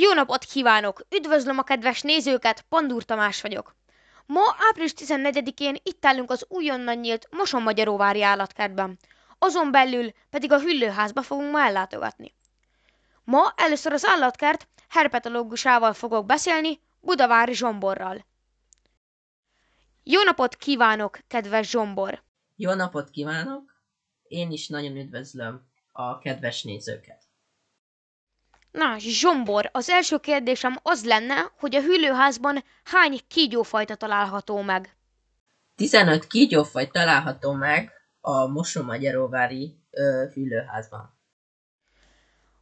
Jó napot kívánok! Üdvözlöm a kedves nézőket, Pandúr Tamás vagyok. Ma április 14-én itt állunk az újonnan nyílt Moson-Magyaróvári állatkertben. Azon belül pedig a hüllőházba fogunk ma ellátogatni. Ma először az állatkert herpetológusával fogok beszélni, Budavári Zsomborral. Jó napot kívánok, kedves Zsombor! Jó napot kívánok! Én is nagyon üdvözlöm a kedves nézőket. Na, Zsombor, az első kérdésem az lenne, hogy a hüllőházban hány kígyófajta található meg? 15 kígyófaj található meg a Mosonmagyaróvári ö, hüllőházban.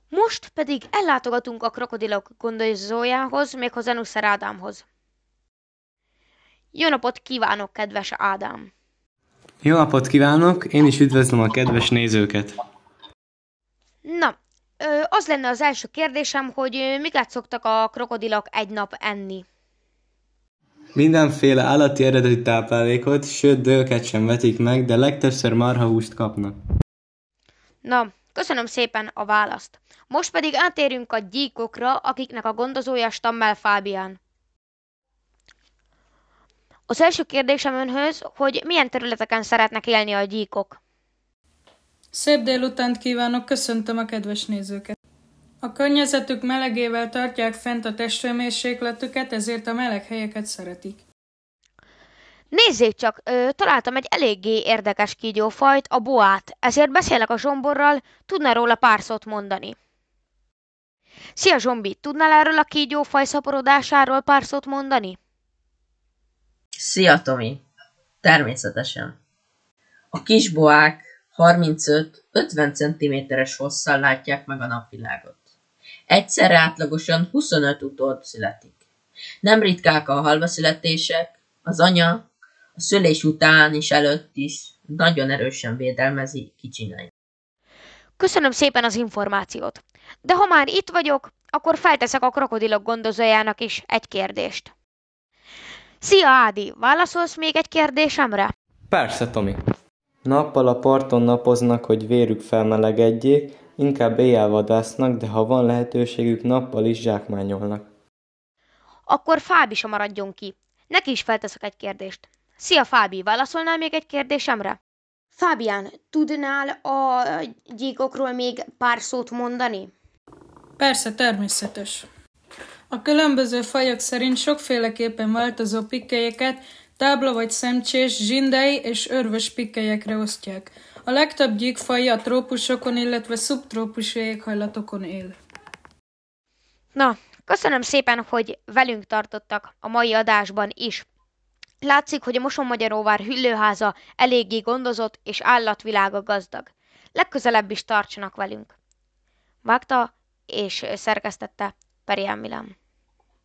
Most pedig ellátogatunk a krokodilok gondozójához, méghozzá Nuszer Ádámhoz. Jó napot kívánok, kedves Ádám! Jó napot kívánok, én is üdvözlöm a kedves nézőket. Na, ö, az lenne az első kérdésem, hogy miket szoktak a krokodilok egy nap enni? Mindenféle állati eredeti táplálékot, sőt dőlket sem vetik meg, de legtöbbször marhahúst kapnak. Na, köszönöm szépen a választ. Most pedig átérünk a gyíkokra, akiknek a gondozója Stammel Fábián. Az első kérdésem önhöz, hogy milyen területeken szeretnek élni a gyíkok. Szép délutánt kívánok, köszöntöm a kedves nézőket. A környezetük melegével tartják fent a testhőmérsékletüket, ezért a meleg helyeket szeretik. Nézzék csak, ö, találtam egy eléggé érdekes kígyófajt, a boát, ezért beszélek a zsomborral, tudna róla pár szót mondani. Szia Zsombi, tudnál erről a kígyófaj szaporodásáról pár szót mondani? Szia Tomi! Természetesen. A kisboák 35-50 cm-es hosszal látják meg a napvilágot. Egyszerre átlagosan 25 utód születik. Nem ritkák a halvaszületések, az anya a szülés után és előtt is nagyon erősen védelmezi kicsinyeit. Köszönöm szépen az információt. De ha már itt vagyok, akkor felteszek a krokodilok gondozójának is egy kérdést. Szia Ádi, válaszolsz még egy kérdésemre? Persze, Tomi. Nappal a parton napoznak, hogy vérük felmelegedjék, inkább éjjel vadásznak, de ha van lehetőségük, nappal is zsákmányolnak. Akkor Fábi sem maradjon ki. Neki is felteszek egy kérdést. Szia Fábi, válaszolnál még egy kérdésemre? Fábián, tudnál a gyíkokról még pár szót mondani? Persze, természetes. A különböző fajok szerint sokféleképpen változó pikkelyeket tábla vagy szemcsés, zsindei és örvös pikkelyekre osztják. A legtöbb gyíkfaj a trópusokon, illetve szubtrópusi éghajlatokon él. Na, köszönöm szépen, hogy velünk tartottak a mai adásban is. Látszik, hogy a Moson-Magyaróvár hüllőháza eléggé gondozott és állatvilága gazdag. Legközelebb is tartsanak velünk. Vágta és szerkesztette Perián Milán.